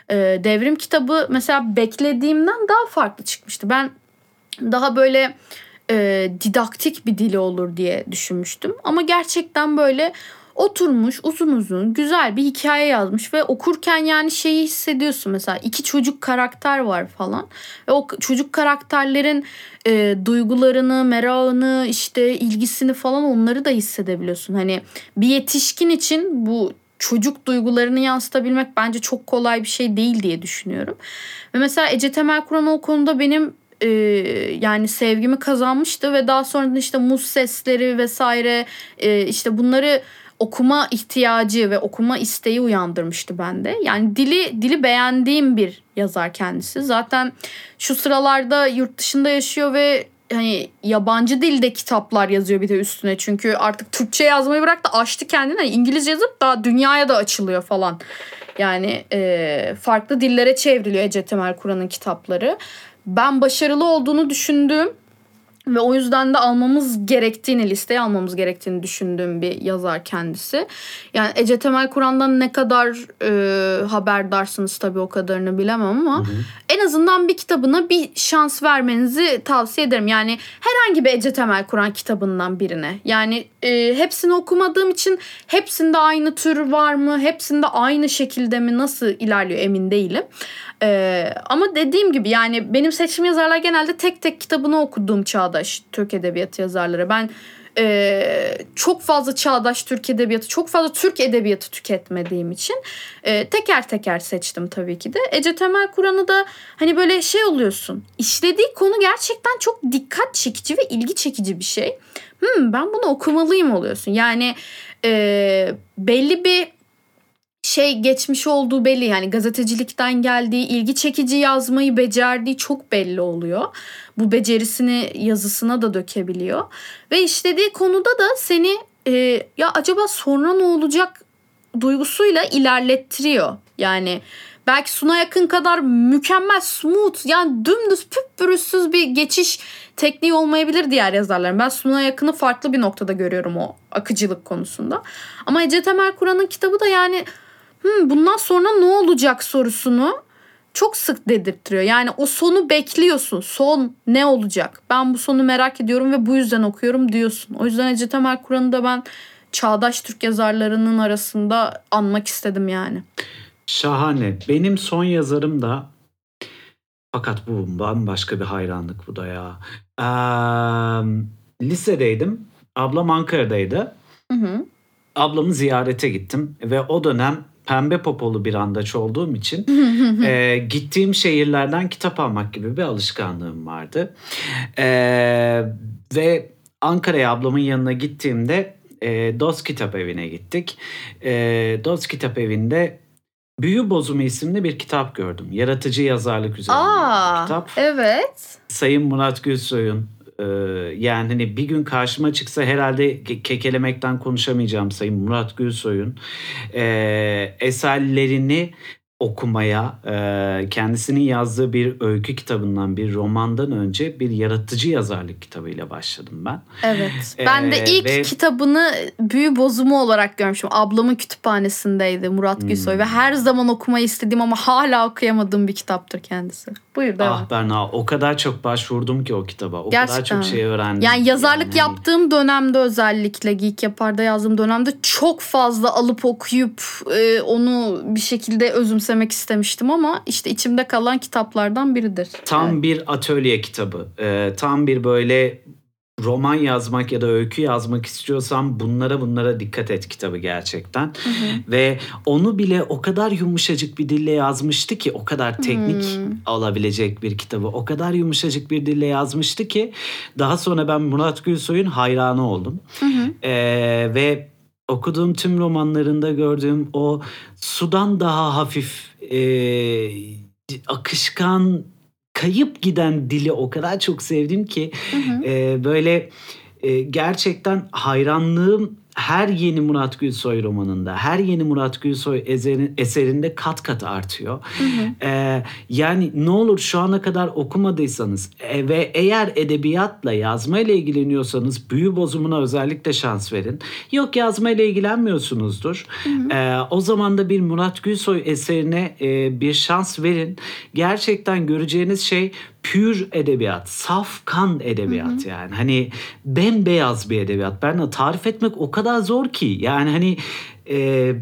Speaker 3: E, devrim kitabı mesela beklediğimden daha farklı çıkmıştı. Ben daha böyle e, didaktik bir dili olur diye düşünmüştüm. Ama gerçekten böyle oturmuş uzun uzun güzel bir hikaye yazmış ve okurken yani şeyi hissediyorsun mesela iki çocuk karakter var falan ve o çocuk karakterlerin e, duygularını, merakını, işte ilgisini falan onları da hissedebiliyorsun. Hani bir yetişkin için bu çocuk duygularını yansıtabilmek bence çok kolay bir şey değil diye düşünüyorum. Ve mesela Ece Temel Kur'an o konuda benim e, yani sevgimi kazanmıştı ve daha sonra işte muz sesleri vesaire e, işte bunları okuma ihtiyacı ve okuma isteği uyandırmıştı bende. Yani dili dili beğendiğim bir yazar kendisi. Zaten şu sıralarda yurt dışında yaşıyor ve hani yabancı dilde kitaplar yazıyor bir de üstüne. Çünkü artık Türkçe yazmayı bıraktı açtı kendine. Hani İngilizce yazıp daha dünyaya da açılıyor falan. Yani e, farklı dillere çevriliyor Ece Temel Kur'an'ın kitapları. Ben başarılı olduğunu düşündüğüm ve o yüzden de almamız gerektiğini, listeye almamız gerektiğini düşündüğüm bir yazar kendisi. Yani Ece Temel Kur'an'dan ne kadar e, haberdarsınız tabii o kadarını bilemem ama hı hı. en azından bir kitabına bir şans vermenizi tavsiye ederim. Yani herhangi bir Ece Temel Kur'an kitabından birine. Yani e, hepsini okumadığım için hepsinde aynı tür var mı, hepsinde aynı şekilde mi, nasıl ilerliyor emin değilim. Ee, ama dediğim gibi yani benim seçim yazarlar genelde tek tek kitabını okuduğum çağdaş Türk Edebiyatı yazarları. Ben e, çok fazla çağdaş Türk Edebiyatı, çok fazla Türk Edebiyatı tüketmediğim için e, teker teker seçtim tabii ki de. Ece Temel Kur'an'ı da hani böyle şey oluyorsun. İşlediği konu gerçekten çok dikkat çekici ve ilgi çekici bir şey. Hmm, ben bunu okumalıyım oluyorsun. Yani e, belli bir şey geçmiş olduğu belli yani gazetecilikten geldiği ilgi çekici yazmayı becerdiği çok belli oluyor. Bu becerisini yazısına da dökebiliyor ve işlediği konuda da seni e, ya acaba sonra ne olacak duygusuyla ilerlettiriyor. Yani belki Suna yakın kadar mükemmel smooth yani dümdüz püpürüzsüz bir geçiş tekniği olmayabilir diğer yazarların. Ben Suna yakını farklı bir noktada görüyorum o akıcılık konusunda. Ama Ece Temel Kur'an'ın kitabı da yani hmm, bundan sonra ne olacak sorusunu çok sık dedirttiriyor. Yani o sonu bekliyorsun. Son ne olacak? Ben bu sonu merak ediyorum ve bu yüzden okuyorum diyorsun. O yüzden Ece Temel Kur'an'ı da ben çağdaş Türk yazarlarının arasında anmak istedim yani.
Speaker 2: Şahane. Benim son yazarım da fakat bu bambaşka bir hayranlık bu da ya. Ee, lisedeydim. Ablam Ankara'daydı. Hı hı. Ablamı ziyarete gittim ve o dönem pembe popolu bir andaç olduğum için e, gittiğim şehirlerden kitap almak gibi bir alışkanlığım vardı. E, ve Ankara'ya ablamın yanına gittiğimde e, Dost Kitap Evi'ne gittik. E, Dost Kitap Evi'nde Büyü Bozumu isimli bir kitap gördüm. Yaratıcı yazarlık üzerine
Speaker 3: Aa, bir kitap. Evet.
Speaker 2: Sayın Murat Gülsoy'un ee, yani hani bir gün karşıma çıksa herhalde kekelemekten konuşamayacağım Sayın Murat Gülsoy'un. E, eserlerini okumaya, e, kendisinin yazdığı bir öykü kitabından, bir romandan önce bir yaratıcı yazarlık kitabıyla başladım ben.
Speaker 3: Evet. Ben de ilk ve... kitabını büyü bozumu olarak görmüşüm. Ablamın kütüphanesindeydi Murat Gülsoy hmm. ve her zaman okumayı istediğim ama hala okuyamadığım bir kitaptır kendisi. Buyur devam.
Speaker 2: Ah Berna o kadar çok başvurdum ki o kitaba. O Gerçekten. kadar çok şey öğrendim.
Speaker 3: Yani yazarlık yani. yaptığım dönemde özellikle Geek Yapar'da yazdığım dönemde çok fazla alıp okuyup e, onu bir şekilde özümsemek istemiştim ama işte içimde kalan kitaplardan biridir.
Speaker 2: Tam evet. bir atölye kitabı. Ee, tam bir böyle roman yazmak ya da öykü yazmak istiyorsan bunlara bunlara dikkat et kitabı gerçekten. Hı hı. Ve onu bile o kadar yumuşacık bir dille yazmıştı ki o kadar teknik hı. alabilecek bir kitabı o kadar yumuşacık bir dille yazmıştı ki daha sonra ben Murat Gülsoy'un hayranı oldum. Hı hı. Ee, ve okuduğum tüm romanlarında gördüğüm o sudan daha hafif e, akışkan kayıp giden dili o kadar çok sevdim ki hı hı. E, böyle e, gerçekten hayranlığım her yeni Murat Gülsoy romanında, her yeni Murat Gülsoy eserin, eserinde kat kat artıyor. Ee, yani ne olur şu ana kadar okumadıysanız e, ve eğer edebiyatla yazmayla ilgileniyorsanız büyü bozumuna özellikle şans verin. Yok yazmayla ilgilenmiyorsunuzdur. Ee, o zaman da bir Murat Gülsoy eserine e, bir şans verin. Gerçekten göreceğiniz şey pür edebiyat, saf kan edebiyat yani. Hani bembeyaz bir edebiyat. Ben tarif etmek o kadar zor ki. Yani hani e,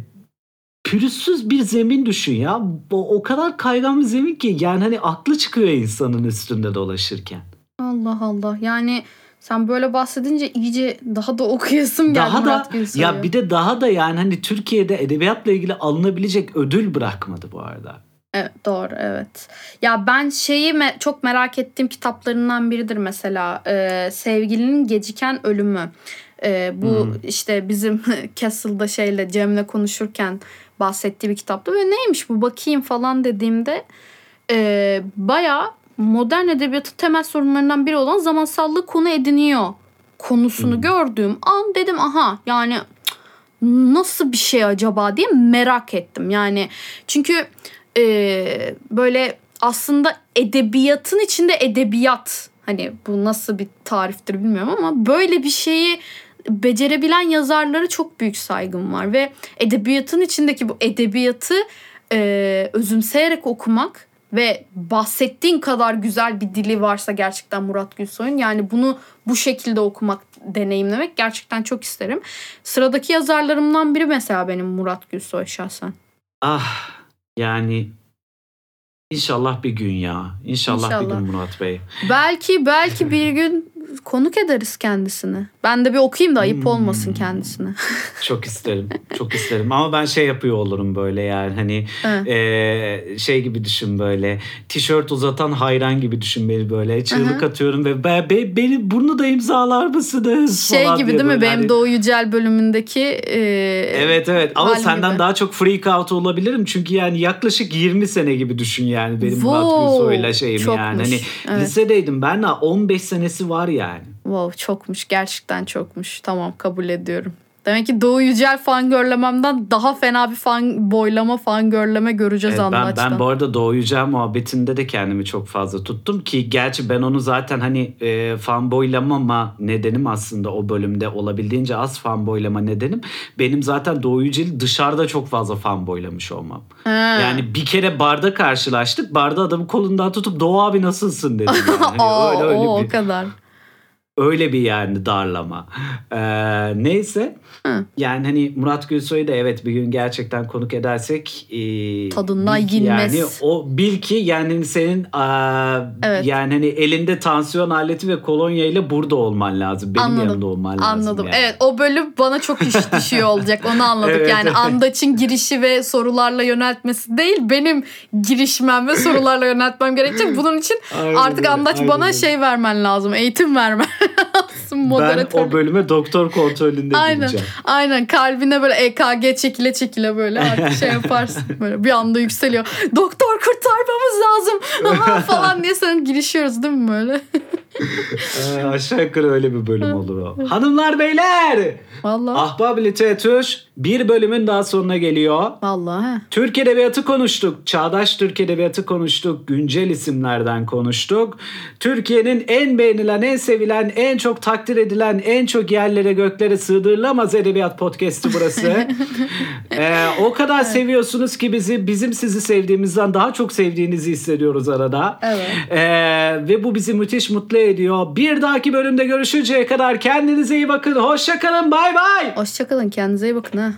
Speaker 2: pürüzsüz bir zemin düşün ya. O, o kadar kaygan bir zemin ki yani hani aklı çıkıyor insanın üstünde dolaşırken.
Speaker 3: Allah Allah. Yani sen böyle bahsedince iyice daha da okuyasım geldi
Speaker 2: Daha
Speaker 3: Murat
Speaker 2: da
Speaker 3: Gülsoy'u.
Speaker 2: ya bir de daha da yani hani Türkiye'de edebiyatla ilgili alınabilecek ödül bırakmadı bu arada.
Speaker 3: Evet, doğru evet. Ya ben şeyi me- çok merak ettiğim kitaplarından biridir mesela. Ee, Sevgilinin Geciken Ölümü. Ee, bu
Speaker 2: Hmm.
Speaker 3: işte bizim Castle'da şeyle Cem'le konuşurken bahsettiği bir kitaptı. Ve neymiş bu bakayım falan dediğimde e, bayağı modern edebiyatın temel sorunlarından biri olan zamansallığı konu ediniyor konusunu
Speaker 2: Hmm.
Speaker 3: gördüğüm an dedim aha yani nasıl bir şey acaba diye merak ettim. Yani çünkü e, böyle aslında edebiyatın içinde edebiyat hani bu nasıl bir tariftir bilmiyorum ama böyle bir şeyi becerebilen yazarlara çok büyük saygım var ve edebiyatın içindeki bu edebiyatı e, özümseyerek okumak ve bahsettiğin kadar güzel bir dili varsa gerçekten Murat Gülsoy'un yani bunu bu şekilde okumak, deneyimlemek gerçekten çok isterim. Sıradaki yazarlarımdan biri mesela benim Murat Gülsoy şahsen.
Speaker 2: Ah yani inşallah bir gün ya. İnşallah, bir
Speaker 3: İnşallah.
Speaker 2: gün Murat Bey.
Speaker 3: Belki belki bir gün konuk ederiz kendisini. Ben de bir okuyayım da ayıp
Speaker 2: Hmm.
Speaker 3: olmasın kendisine.
Speaker 2: Çok isterim. çok isterim. Ama ben şey yapıyor olurum böyle yani hani
Speaker 3: Evet.
Speaker 2: eee, şey gibi düşün böyle. Tişört uzatan hayran gibi düşün beni böyle. Çığlık
Speaker 3: Aha.
Speaker 2: atıyorum ve be, be- beni bunu da imzalar mısınız?
Speaker 3: şey
Speaker 2: falan
Speaker 3: gibi değil mi? Benim
Speaker 2: hani-
Speaker 3: Doğu Yücel bölümündeki e,
Speaker 2: Evet evet ama senden
Speaker 3: gibi.
Speaker 2: daha çok freak out olabilirim. Çünkü yani yaklaşık 20 sene gibi düşün yani benim Murat Gülsoy'la şeyim
Speaker 3: çokmuş.
Speaker 2: yani. Hani
Speaker 3: Evet.
Speaker 2: lisedeydim ben de 15 senesi var yani.
Speaker 3: Wow çokmuş gerçekten çokmuş. Tamam kabul ediyorum. Demek ki Doğu Yücel fan görlememden daha fena bir fan boylama fan görleme göreceğiz
Speaker 2: Evet, ben, ben bu arada Doğu Yücel muhabbetinde de kendimi çok fazla tuttum ki gerçi ben onu zaten hani e, fanboylamama nedenim aslında o bölümde olabildiğince az fanboylama nedenim benim zaten Doğu Yücel'i dışarıda çok fazla fanboylamış olmam.
Speaker 3: He.
Speaker 2: Yani bir kere barda karşılaştık. Barda adamı kolundan tutup Doğu abi nasılsın dedim. Yani. Hani
Speaker 3: Aa,
Speaker 2: öyle, öyle
Speaker 3: o,
Speaker 2: bir,
Speaker 3: o kadar.
Speaker 2: Öyle bir yani darlama. Ee, neyse.
Speaker 3: Hı.
Speaker 2: Yani hani Murat Gülsoy'u da evet bir gün gerçekten konuk edersek e,
Speaker 3: Tadından yenmez.
Speaker 2: Yani o bil ki yani senin aa,
Speaker 3: Evet.
Speaker 2: yani hani elinde tansiyon aleti ve kolonya ile burada olman lazım. Benim
Speaker 3: Anladım.
Speaker 2: yanımda olman lazım.
Speaker 3: Anladım.
Speaker 2: yani.
Speaker 3: Evet o bölüm bana çok iş düşüyor olacak. Onu anladık.
Speaker 2: Evet,
Speaker 3: yani
Speaker 2: evet.
Speaker 3: Andaç'ın girişi ve sorularla yöneltmesi değil benim girişmem ve sorularla yöneltmem gerekecek. Bunun için
Speaker 2: Aynen
Speaker 3: artık Andaç
Speaker 2: aynen
Speaker 3: bana şey vermen lazım. Eğitim vermen lazım.
Speaker 2: Ben
Speaker 3: Moderatör.
Speaker 2: o bölüme doktor kontrolünde
Speaker 3: Aynen.
Speaker 2: gideceğim.
Speaker 3: Aynen kalbine böyle EKG çekile çekile böyle artık şey yaparsın. Böyle bir anda yükseliyor. Doktor kurtarmamız lazım falan diye sana girişiyoruz değil mi böyle?
Speaker 2: Ee, aşağı yukarı öyle bir bölüm olur o. Hanımlar beyler.
Speaker 3: Vallahi.
Speaker 2: Ahbab Literatür bir bölümün daha sonuna geliyor.
Speaker 3: Vallahi.
Speaker 2: Türk Edebiyatı konuştuk. Çağdaş Türk Edebiyatı konuştuk. Güncel isimlerden konuştuk. Türkiye'nin en beğenilen, en sevilen, en çok takdir edilen, en çok yerlere göklere sığdırılamaz edebiyat podcast'i burası. Ee, o kadar seviyorsunuz ki bizi, bizim sizi sevdiğimizden daha çok sevdiğinizi hissediyoruz arada.
Speaker 3: Evet.
Speaker 2: Ee, ve bu bizi müthiş mutlu ediyor. Bir dahaki bölümde görüşünceye kadar kendinize iyi bakın. Hoşça kalın. Bay bay.
Speaker 3: Hoşçakalın kendinize iyi bakın ha.